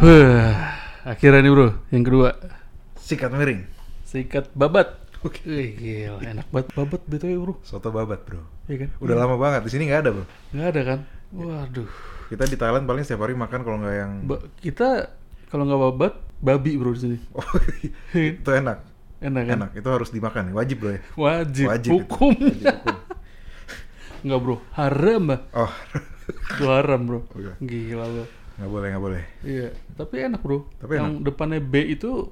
Huh, akhirnya nih bro, yang kedua Sikat miring. sikat babat. Oke, gila, enak banget babat btw bro, Soto babat, bro. iya kan? Udah lama banget. Di sini nggak ada, bro. Nggak ada kan? Waduh, Kita di Thailand paling setiap hari makan kalau nggak yang... Ba- kita kalau nggak babat, babi bro di sini. Oh, itu enak. Enak kan? Enak. Itu harus dimakan. Wajib, bro ya. Wajib, Wajib hukum. Wajib hukum. Nggak bro, haram bah. Oh, Itu haram bro. Oke. Gila lo. Nggak boleh, nggak boleh. Iya, tapi enak bro. Tapi yang depannya B itu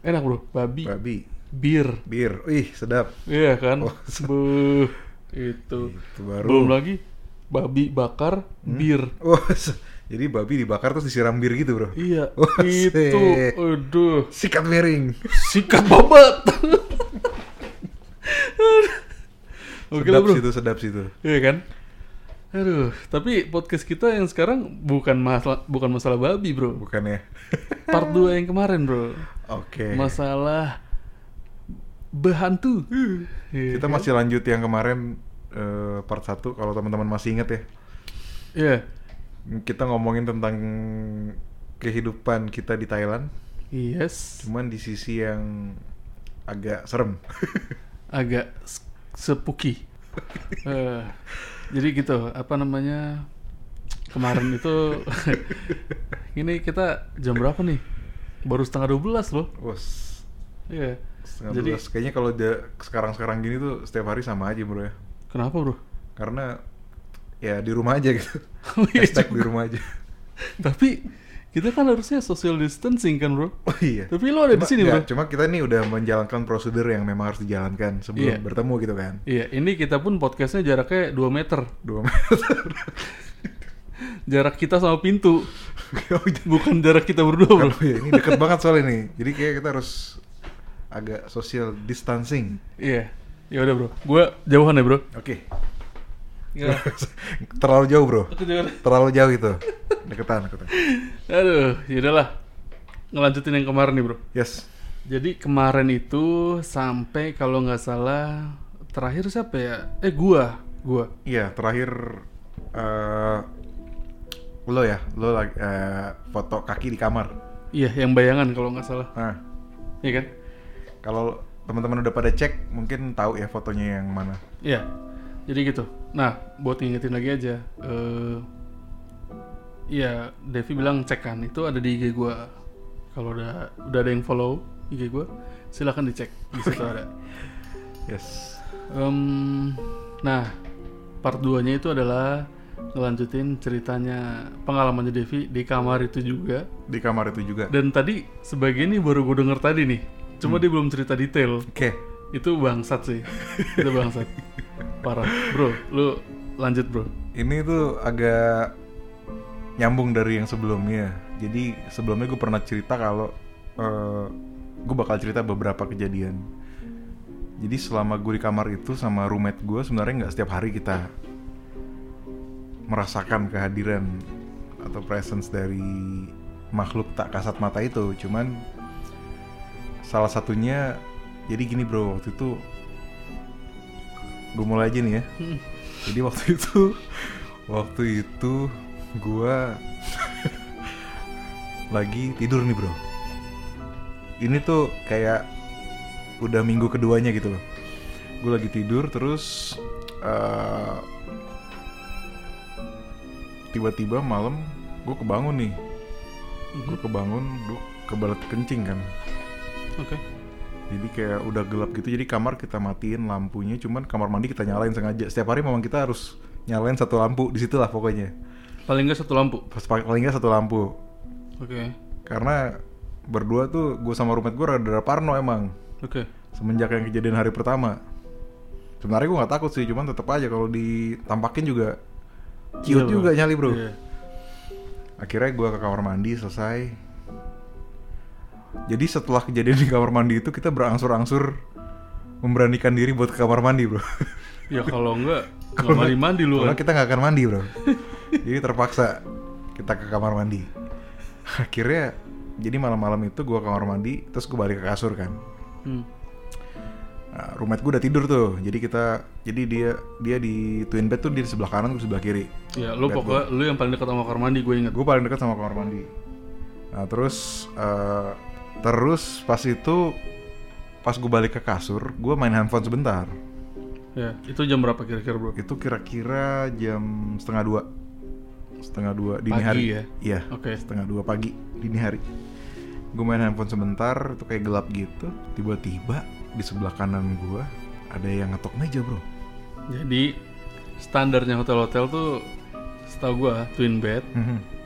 enak bro, babi, Babi, bir. bir. Ih, sedap. Iya kan? Oh. Buh, itu. Itu baru. Belum lagi babi bakar Hmm? bir. Oh, jadi babi dibakar terus disiram bir gitu, bro. Iya, Oh, itu. Aduh, Sikat miring. sikat babat. Oke lah sedap bro. situ, sedap situ. Iya kan? Aduh, tapi podcast kita yang sekarang bukan masalah bukan masalah babi, Bro. Bukannya? Part 2 yang kemarin, Bro. Oke. Masalah behantu. Iya Kita kan? masih lanjut yang kemarin eh, part 1 kalau teman-teman masih inget ya. Iya. Kita ngomongin tentang kehidupan kita di Thailand, Yes. cuman di sisi yang agak serem. Agak sepuki. Eh, jadi gitu, apa namanya? Kemarin itu ini kita jam berapa nih? Baru setengah 12 loh. Bos, Iya. setengah Jadi- belas. Kayaknya kalau dia sekarang-sekarang gini tuh setiap hari sama aja bro ya. Kenapa, Bro? Karena ya di rumah aja gitu. Oh, iya Hashtag di rumah aja. Tapi kita kan harusnya social distancing kan, Bro? Oh iya. Tapi lo ada di Cuma- sini, nggak, Bro. Cuma kita nih udah menjalankan prosedur yang memang harus dijalankan sebelum Iya. bertemu gitu kan. Iya, ini kita pun podcastnya jaraknya 2 meter. Dua meter. Jarak kita sama pintu, Oh, iya. bukan jarak kita berdua, bro. Oh iya, ini deket banget soalnya nih. Jadi kayak kita harus agak social distancing. Iya, ya udah bro. Gue jauhan ya bro. Oke. Iya. Terlalu jauh bro. Terlalu jauh itu. Deketan, deketan. Aduh, yaudahlah. Ngelanjutin yang kemarin nih bro. Yes. Jadi kemarin itu sampai kalau nggak salah terakhir siapa ya? Eh gua, gua. Iya, terakhir eh lo ya, lo lagi eh, foto kaki di kamar. Iya, yang bayangan kalau nggak salah. Nah, Iya kan? kalau teman-teman udah pada cek, mungkin tahu ya fotonya yang mana. Iya. Jadi gitu. Nah, buat ngingetin lagi aja. eh Iya, Devi bilang cek kan. Itu ada di IG gua. Kalau udah udah ada yang follow IG gua, silahkan dicek. Di situ ada. Yes. Em, nah, part 2-nya itu adalah ngelanjutin ceritanya pengalamannya Devi di kamar itu juga. Di kamar itu juga. Dan tadi sebagian ini baru gue denger tadi nih. Cuma dia belum cerita detail. Oke. Itu bangsat sih. itu bangsat. Parah. Bro, lu lanjut, Bro. Ini tuh agak nyambung dari yang sebelumnya. Jadi sebelumnya gue pernah cerita kalau gue bakal cerita beberapa kejadian. Jadi selama gue di kamar itu sama roommate gue sebenarnya nggak setiap hari kita merasakan kehadiran atau presence dari makhluk tak kasat mata itu. Cuman salah satunya jadi gini bro waktu itu gue mulai aja nih ya. Hmm. Jadi waktu itu waktu itu gua lagi tidur nih, Bro. Ini tuh kayak udah minggu keduanya gitu loh. Gue lagi tidur terus eh, tiba-tiba malam gue kebangun nih. Gue kebangun, gue kebalat kencing kan. Oke. Jadi kayak udah gelap gitu, jadi kamar kita matiin lampunya, cuman kamar mandi kita nyalain sengaja. Setiap hari memang kita harus nyalain satu lampu di situ lah pokoknya. Paling nggak satu lampu. Pas paling nggak satu lampu. Oke. Karena berdua tuh gue sama roommate gue rada parno emang Oke. semenjak yang kejadian hari pertama. Sebenarnya gue nggak takut sih, cuman tetap aja kalau ditampakin juga cute Iya, juga nyali bro. Iya. Akhirnya gue ke kamar mandi selesai. Jadi setelah kejadian di kamar mandi itu kita berangsur-angsur memberanikan diri buat ke kamar mandi bro. Ya kalau enggak Kalau mandi mandi lu Kalau kan. kita nggak akan mandi bro. jadi terpaksa kita ke kamar mandi. Akhirnya jadi malam-malam itu gue ke kamar mandi, terus gue balik ke kasur kan. Hmm. Nah, roommate gue udah tidur tuh, jadi kita, jadi dia dia di twin bed tuh dia di sebelah kanan, gue sebelah kiri. Ya, lu Bed pokoknya lu yang paling dekat sama kamar mandi gue inget. Gue paling dekat sama kamar mandi. Nah terus eh, terus pas itu pas gue balik ke kasur, gue main handphone sebentar. Ya, itu jam berapa kira-kira bro? Itu kira-kira jam setengah dua, setengah dua dini Pagi hari. ya? Iya. Oke. Setengah dua pagi dini hari. Gue main handphone sebentar, itu kayak gelap gitu. Tiba-tiba di sebelah kanan gue ada yang ngetok meja bro. Jadi standarnya hotel-hotel tuh setahu gua twin bed.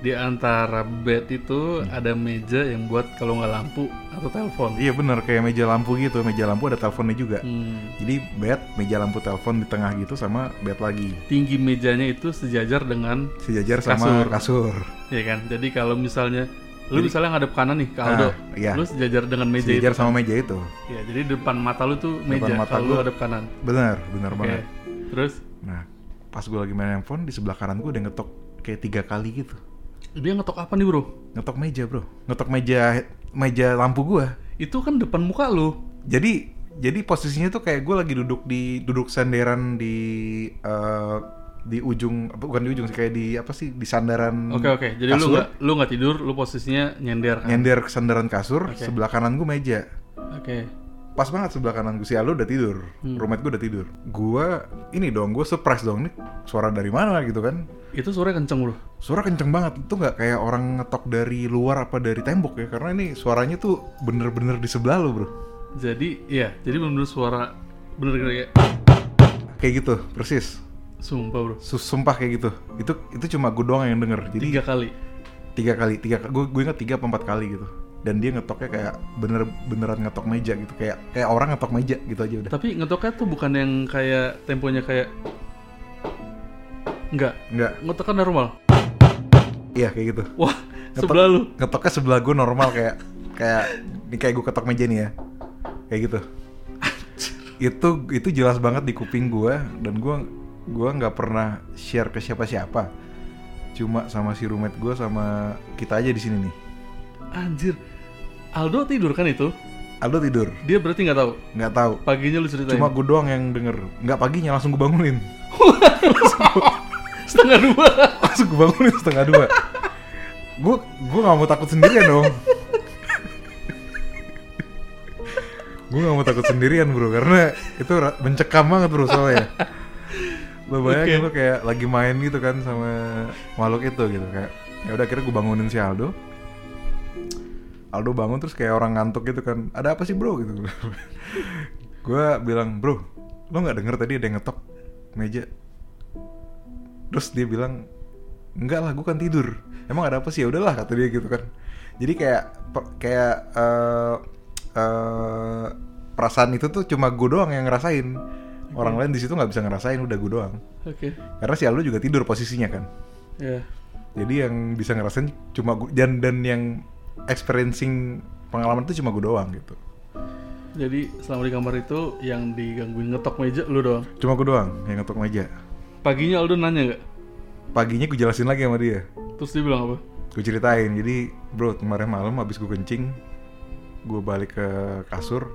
Di antara bed itu Hmm. ada meja yang buat kalau nggak lampu atau telepon. Iya bener kayak meja lampu gitu. Meja lampu ada teleponnya juga. Hmm. Jadi bed, meja lampu telepon di tengah gitu sama bed lagi. Tinggi mejanya itu sejajar dengan Sejajar sama Kasur. kasur. ya kan. Jadi kalau misalnya lu Jadi- misalnya ngadep kanan nih ke Aldo, Ah, iya. lu sejajar dengan meja Sejajar itu. sama meja itu. Ya, jadi depan mata lu tuh meja Depan mata kalau lu hadap kanan. Bener, bener Oke. banget. Terus Nah, pas gue lagi main handphone di sebelah kanan gue udah ngetok kayak tiga kali gitu. dia ngetok apa nih, Bro? Ngetok meja bro, ngetok meja meja lampu gue. Itu kan depan muka lu. Jadi jadi posisinya tuh kayak gue lagi duduk di duduk senderan di eh, di ujung apa, bukan di ujung sih kayak di apa sih di sandaran Oke, oke. Jadi lu kasur. nggak lu nggak tidur, lu posisinya nyender kan. nyender ke sandaran kasur Oke. sebelah kanan gue meja Oke. Pas banget sebelah kanan gue si Aldo udah tidur. Hmm. roommate gue udah tidur. Gue ini dong gue surprise dong nih suara dari mana gitu kan? Itu suara kenceng, Bro. suara kenceng banget. Itu nggak kayak orang ngetok dari luar apa dari tembok ya? Karena ini suaranya tuh bener-bener di sebelah lo bro. Jadi, iya, jadi bener suara bener kayak kayak gitu persis. Sumpah, Bro. Sumpah kayak gitu. Itu itu cuma gue doang yang denger. Jadi Tiga kali. tiga kali tiga gue gue ingat tiga apa empat kali gitu dan dia ngetoknya kayak bener beneran ngetok meja gitu. Kayak kayak orang ngetok meja gitu aja udah. Tapi ngetoknya tuh bukan yang kayak temponya kayak Enggak, nggak. Ngetoknya normal. iya kayak gitu. Wah, Ngetok- sebelah lu. ngetoknya sebelah gue normal kayak kayak ini kayak gue ketok meja nih ya. Kayak gitu. Itu itu jelas banget di kuping gue dan gue gue nggak pernah share ke siapa-siapa. Cuma sama si roommate gue sama kita aja di sini nih. Anjir. Aldo tidur kan itu? Aldo tidur Dia berarti nggak tahu. nggak tahu Paginya lu ceritain. cuma gue doang yang denger nggak paginya langsung gue bangunin setengah dua. langsung gue bangunin setengah dua gue gue nggak mau takut sendirian dong gue nggak mau takut sendirian bro karena itu mencekam banget bro soalnya lo bayangin Oke. lo kayak lagi main gitu kan sama makhluk itu gitu kayak ya udah akhirnya gue bangunin si Aldo Aldo bangun terus kayak orang ngantuk gitu kan ada apa sih bro? gitu. Gue bilang bro lo nggak denger tadi ada yang ngetok meja? Terus dia bilang enggak lah gue kan tidur. Emang ada apa sih? Ya udahlah kata dia gitu kan. Jadi kayak kayak eh, eh, perasaan itu tuh cuma gue doang yang ngerasain. Orang lain di situ nggak bisa ngerasain udah gue doang. Oke. karena si Aldo juga tidur posisinya kan. Ya. jadi yang bisa ngerasain cuma gue dan dan yang experiencing pengalaman itu cuma gue doang gitu. Jadi selama di kamar itu yang digangguin ngetok meja lu doang. cuma gue doang yang ngetok meja. Paginya Aldo nanya nggak? paginya gue jelasin lagi sama dia. Terus dia bilang apa? gue ceritain. Jadi bro kemarin malam habis gue kencing gue balik ke kasur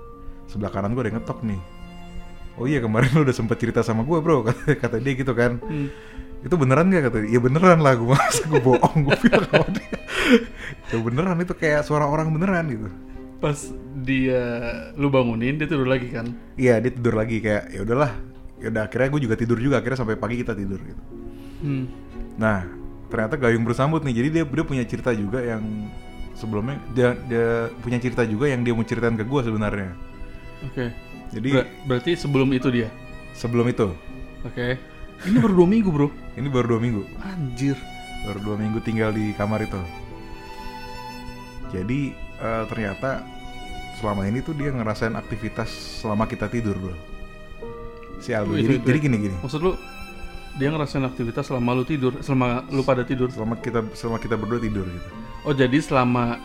sebelah kanan gue ada yang ngetok nih. Oh iya kemarin lu udah sempet cerita sama gue bro kata, kata dia gitu kan. Hmm. itu beneran gak kata dia. Iya beneran lah gue masa gue bohong gue bilang sama dia ya beneran itu kayak suara orang beneran gitu Pas dia lu bangunin dia tidur lagi kan? iya dia tidur lagi kayak ya udahlah ya udah akhirnya gue juga tidur juga akhirnya sampai pagi kita tidur gitu Hmm. Nah, ternyata gayung bersambut nih. Jadi dia dia punya cerita juga yang sebelumnya dia dia punya cerita juga yang dia mau ceritain ke gue sebenarnya. Oke. Jadi Ber- berarti sebelum itu dia. sebelum itu, Oke. Ini baru dua minggu bro. ini baru dua minggu, Anjir. baru dua minggu tinggal di kamar itu. Jadi eh, ternyata selama ini tuh dia ngerasain aktivitas selama kita tidur bro. Si Aldo. Oh, itu- jadi, itu. jadi gini gini. Maksud lu dia ngerasain aktivitas selama lu tidur, selama lu pada tidur. Selama kita selama kita berdua tidur gitu. Oh jadi selama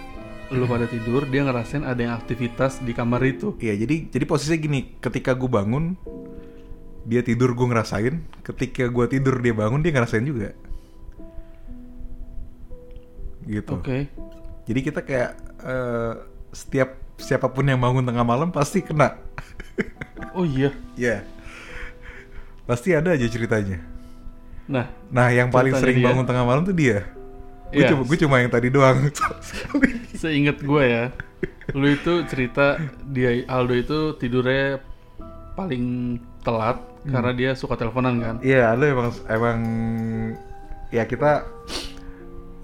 lu pada tidur dia ngerasain ada yang aktivitas di kamar itu. Iya, jadi jadi posisinya gini, ketika gue bangun, dia tidur gue ngerasain, ketika gue tidur dia bangun dia ngerasain juga. Gitu. Oke. Jadi kita kayak eh, setiap siapa pun yang bangun tengah malam pasti kena. Oh iya. Iya. Pasti ada aja ceritanya. Nah Nah, yang paling sering dia. bangun tengah malam tuh dia. Gue Iya. cuma, gue cuma yang tadi doang. Seingat gue ya, lu itu cerita dia Aldo itu tidurnya paling telat karena dia suka teleponan kan? Iya, lu emang emang ya kita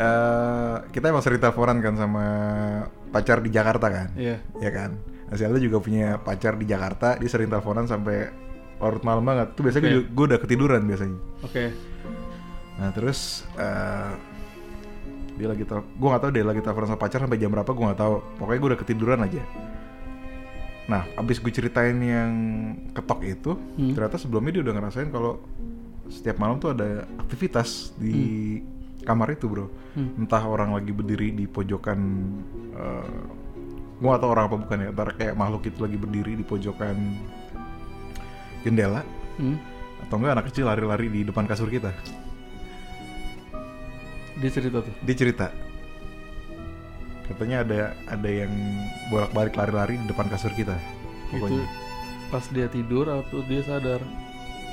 eh kita emang sering teleponan kan sama pacar di Jakarta kan. Iya. Ya kan. Nah, si Aldo juga punya pacar di Jakarta, dia sering teleponan sampai larut malam banget. Tuh biasanya Oke. gue, gue udah ketiduran biasanya. Oke. Nah terus eh dia lagi tel, gue nggak tahu dia lagi teleponan sama pacar sampai jam berapa gue nggak tahu. Pokoknya gue udah ketiduran aja. Nah abis gue ceritain yang ketok itu, Hmm. ternyata sebelumnya dia udah ngerasain kalau setiap malam tuh ada aktivitas di kamar itu bro. Hmm. Entah orang lagi berdiri di pojokan, eh gue gak tahu orang apa bukan ya. Ntar kayak makhluk itu lagi berdiri di pojokan jendela, Hmm. atau enggak anak kecil lari-lari di depan kasur kita. Dia cerita tuh. dia cerita katanya ada ada yang bolak-balik lari-lari di depan kasur kita Itu pokoknya pas dia tidur atau dia sadar?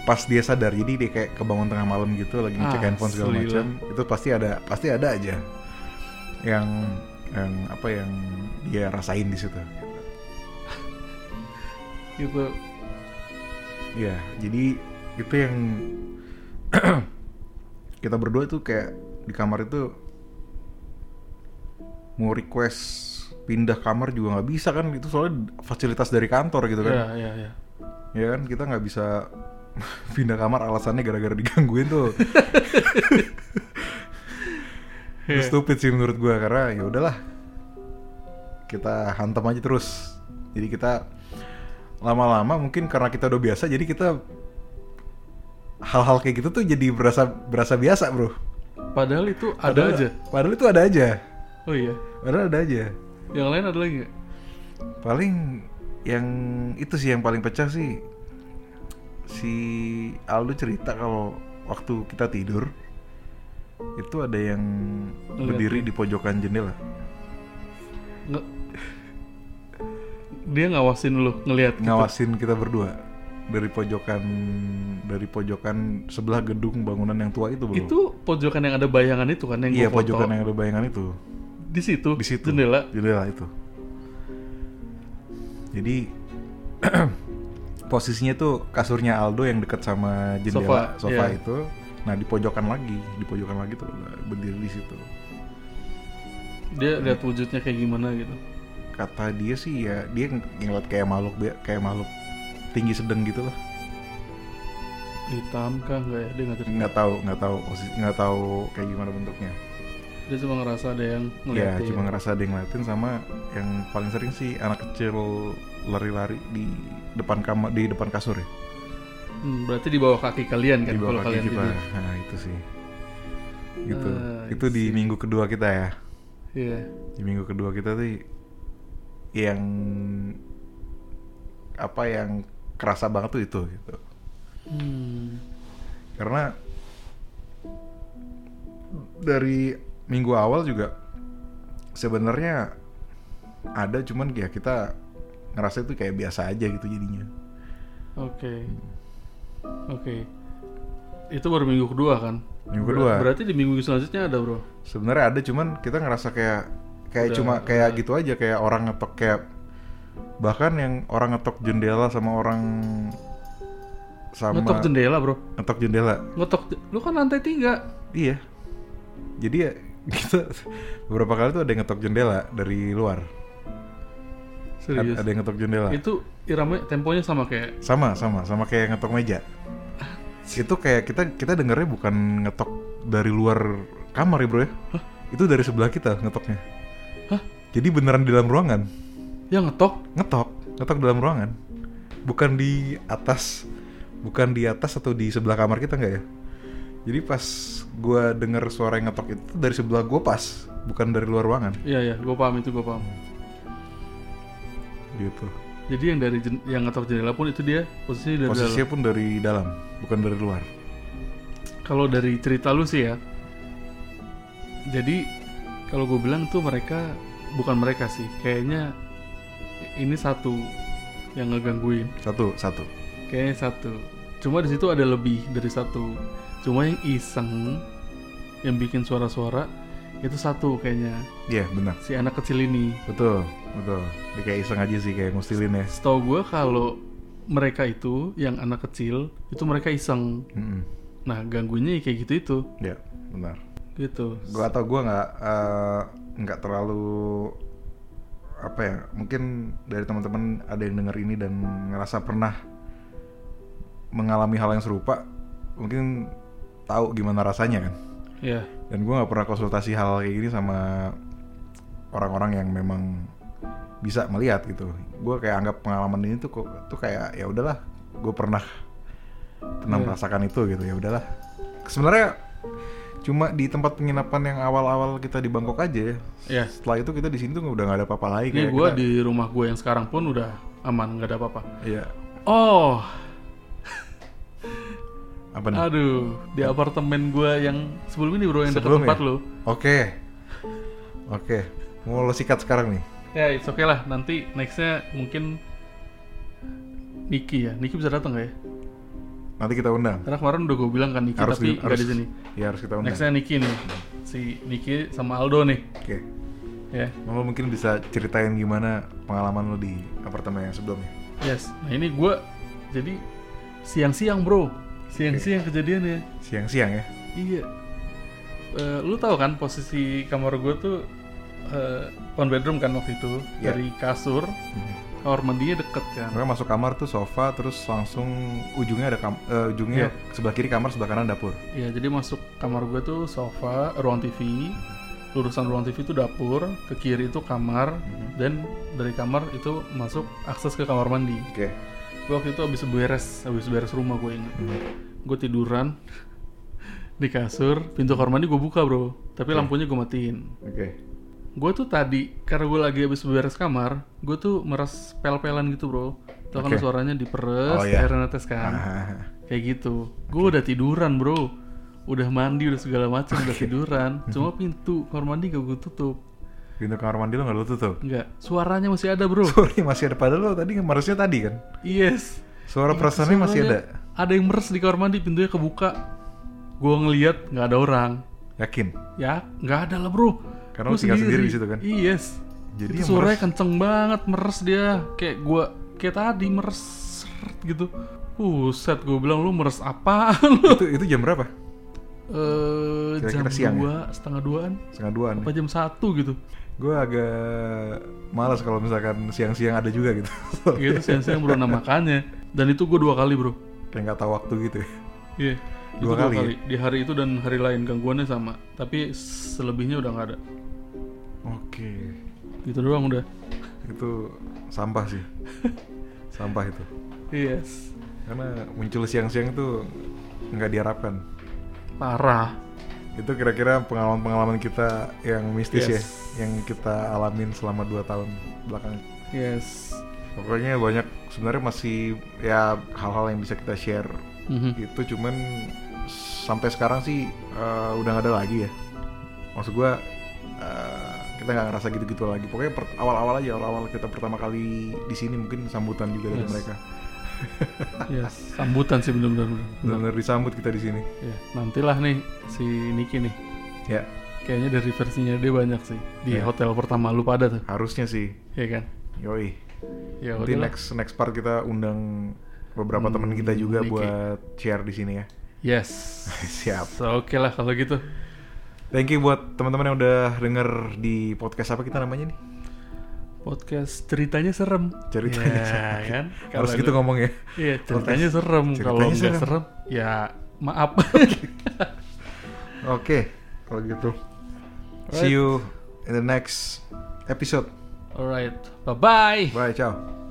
Pas dia sadar jadi dia kayak kebangun tengah malam gitu lagi ngecek Ah, handphone segala macam itu pasti ada pasti ada aja yang yang apa yang dia rasain di situ Gitu. ya jadi itu yang kita berdua tuh kayak di kamar itu mau request pindah kamar juga nggak bisa kan itu soalnya fasilitas dari kantor gitu kan Iya, iya, iya. ya kan kita nggak bisa pindah kamar alasannya gara-gara digangguin tuh. Itu stupid sih menurut gua karena ya udahlah. Kita hantam aja terus. Jadi kita lama-lama mungkin karena kita udah biasa jadi kita hal-hal kayak gitu tuh jadi berasa berasa biasa bro. Padahal itu ada Padahal- aja. padahal itu ada aja. Oh iya. padahal ada aja. Yang lain ada lagi paling yang itu sih yang paling pecah sih si Aldo cerita kalau waktu kita tidur itu ada yang Ngeliatin. berdiri di pojokan jendela Nggak. Dia ngawasin lu, ngelihat ngawasin kita berdua dari pojokan dari pojokan sebelah gedung bangunan yang tua itu bro Itu pojokan yang ada bayangan itu kan yang iya foto. pojokan yang ada bayangan itu di situ. di situ Jendela. jendela itu jadi posisinya tuh kasurnya Aldo yang dekat sama jendela Sofa, sofa, iya. itu nah di pojokan lagi di pojokan lagi tuh berdiri di situ Dia lihat wujudnya kayak gimana gitu. kata dia sih ya dia ng- ngeliat kayak makhluk kayak makhluk tinggi sedang gitu lah Hitam kah enggak ya? Dia nggak cerita. nggak tahu nggak tahu posisi nggak tahu kayak gimana bentuknya Dia cuma ngerasa ada yang ya ngeliatin. cuma ngerasa ada yang ngeliatin sama yang paling sering sih anak kecil lari-lari di depan kamar di depan kasur ya Hmm, berarti di bawah kaki kalian kan di kalau bawah kaki kalian kita tidur. nah itu sih gitu Ah, itu di minggu kedua kita ya Iya. di minggu kedua kita tuh yang apa yang kerasa banget tuh itu gitu Hmm. karena dari minggu awal juga sebenarnya ada cuman ya kita ngerasa itu kayak biasa aja gitu jadinya Oke. Oke. Itu baru minggu kedua kan? Minggu Ber- kedua. Berarti di minggu selanjutnya ada, Bro. sebenarnya ada cuman kita ngerasa kayak kayak Udah, cuma kayak udah. gitu aja kayak orang ngetok kayak bahkan yang orang ngetok jendela sama orang sama Ngetok jendela, Bro. ngetok jendela Ngetok lu kan lantai tiga. iya jadi ya kita beberapa kali tuh ada yang ngetok jendela dari luar. Serius. ada yang ngetok jendela. Itu irama temponya sama kayak sama sama sama kayak ngetok meja. Itu kayak kita kita dengernya bukan ngetok dari luar kamar ya bro ya? Itu dari sebelah kita ngetoknya. Hah? jadi beneran di dalam ruangan? Yang ngetok. ngetok ngetok dalam ruangan. Bukan di atas bukan di atas atau di sebelah kamar kita nggak ya jadi pas gua denger suara yang ngetok itu dari sebelah gua pas bukan dari luar ruangan Iya, iya, gue paham itu, gue paham. gitu Jadi yang dari jen- yang ngetok jendela pun itu dia posisinya dari posisinya dalam. pun dari dalam bukan dari luar Kalau dari cerita lu sih ya. Jadi kalau gue bilang tuh mereka bukan mereka sih, kayaknya ini satu yang ngegangguin. satu satu Kayaknya satu. Cuma di situ ada lebih dari satu. Cuma yang iseng, yang bikin suara-suara itu satu kayaknya Iya benar. si anak kecil ini Betul, betul. Dia kayak iseng aja sih kayak ngustilin ya. setahu gue kalau mereka itu yang anak kecil itu mereka iseng Mm-mm. nah ganggunya ya kayak gitu itu Iya, benar. gitu Gue atau gue nggak eh, nggak terlalu apa ya? Mungkin dari teman-teman ada yang denger ini dan ngerasa pernah mengalami hal yang serupa, mungkin tahu gimana rasanya kan. ya Dan gue nggak pernah konsultasi hal kayak gini sama orang-orang yang memang bisa melihat gitu. Gue kayak anggap pengalaman ini tuh kok tuh kayak ya udahlah, gue pernah pernah Iya. merasakan itu gitu ya udahlah. Sebenarnya cuma di tempat penginapan yang awal-awal kita di Bangkok aja. ya. ya Setelah itu kita di sini tuh udah nggak ada apa-apa lagi. ini kayak gue kita- di rumah gue yang sekarang pun udah aman nggak ada apa-apa Iya. oh Apa nih? aduh di apartemen gue yang sebelum ini bro yang dekat Sebelum tempat ya? lo Oke. Oke. Mau lo sikat sekarang nih. ya it's okay lah nanti nextnya mungkin Niki ya Niki bisa datang gak ya Nanti kita undang. karena kemarin udah gue bilang kan Niki Harus tapi di- sini Ya harus kita undang. nextnya Niki nih si Niki sama Aldo nih Oke. ya Lo mungkin bisa ceritain gimana pengalaman lo di apartemen yang sebelumnya. yes nah ini gue jadi siang-siang bro siang-siang kejadiannya Siang-siang ya. Iya. Eh, lu tahu kan posisi kamar gue tuh eh, one bedroom kan waktu itu Iya. dari kasur kamar mandinya deket kan. Mereka masuk kamar tuh sofa terus langsung ujungnya ada kam eh, ujungnya sebelah kiri kamar sebelah kanan dapur. Iya jadi masuk kamar gue tuh sofa, ruang TV, lurusan ruang TV itu dapur, ke kiri itu kamar, dan dari kamar itu masuk akses ke kamar mandi. Oke. Gue waktu itu habis beres, habis beres rumah gue ingat. Gue tiduran di kasur, pintu kamar mandi gue buka bro, tapi Oke. lampunya gue matiin. Oke. Gue tuh tadi karena gue lagi habis beres kamar, gue tuh meres pel-pelan gitu bro. Tau kan Oke. suaranya diperes, Oh, iya. air netes kan, Ah, kayak gitu. Gue udah tiduran bro, udah mandi udah segala macam udah Oke. tiduran. Cuma pintu kamar mandi gak gue tutup. Pintu kamar mandi lo nggak lo tutup. Enggak, suaranya masih ada bro. Sorry masih ada padahal lo tadi harusnya tadi kan. yes. Suara perasaannya masih ada. Ada yang meres di kamar mandi, pintunya kebuka. Gue ngeliat nggak ada orang. Yakin. Ya, nggak ada lah bro. Karena lu tinggal sendiri di situ kan? Yes. Jadi itu suaranya meres- kenceng banget meres dia. Kayak gua kayak tadi meres gitu. Buset, gue bilang lu meres apaan lu? itu itu jam berapa? Eh jam Kira-kira siang ya? dua, setengah duaan, Setengah duaan. apa jam satu gitu. Gue agak malas kalau misalkan siang-siang ada juga gitu. Gitu siang-siang bro, nah makanya. Dan itu gue dua kali bro. Kayak nggak tahu waktu gitu ya. Iya. Dua dua kali kali. ya? Di hari itu dan hari lain gangguannya sama. Tapi selebihnya udah nggak ada. Oke. Gitu doang udah. Itu sampah sih. sampah itu. Yes. Karena muncul siang-siang itu nggak diharapkan. Parah. Itu kira-kira pengalaman-pengalaman kita yang mistis ya, Yes. yang kita alamin selama 2 tahun belakang. Yes. Pokoknya banyak sebenarnya masih ya hal-hal yang bisa kita share. Mhm. Itu cuman sampai sekarang sih eh, udah nggak ada lagi ya. Maksud gua eh, kita nggak ngerasa gitu-gitu lagi. Pokoknya per- awal-awal aja, awal-awal kita pertama kali di sini mungkin sambutan juga dari Yes. mereka. Yes. Sambutan sih bener-bener. bener. Benar-benar disambut kita di sini. Ya, nantilah nih si Niki nih. Ya, Kayaknya dari versinya dia banyak sih di Iya. hotel pertama lu pada tuh, harusnya sih. ya kan? Yoi. Ya Nanti udahlah. next next part kita undang beberapa teman kita Hmm, juga Niki. buat share di sini ya. Yes. Siap. So, Oke lah kalau gitu. Thank you buat teman-teman yang udah denger di podcast apa kita namanya nih? Podcast ceritanya serem. Ceritanya Ya, serem. kan? Harus Kalau gitu lu- ngomong ya. Iya, ceritanya Podcast serem. Kalau nggak serem. serem, ya maaf. Oke, kalau gitu. See Alright. you in the next episode. Alright, bye bye. Bye, ciao.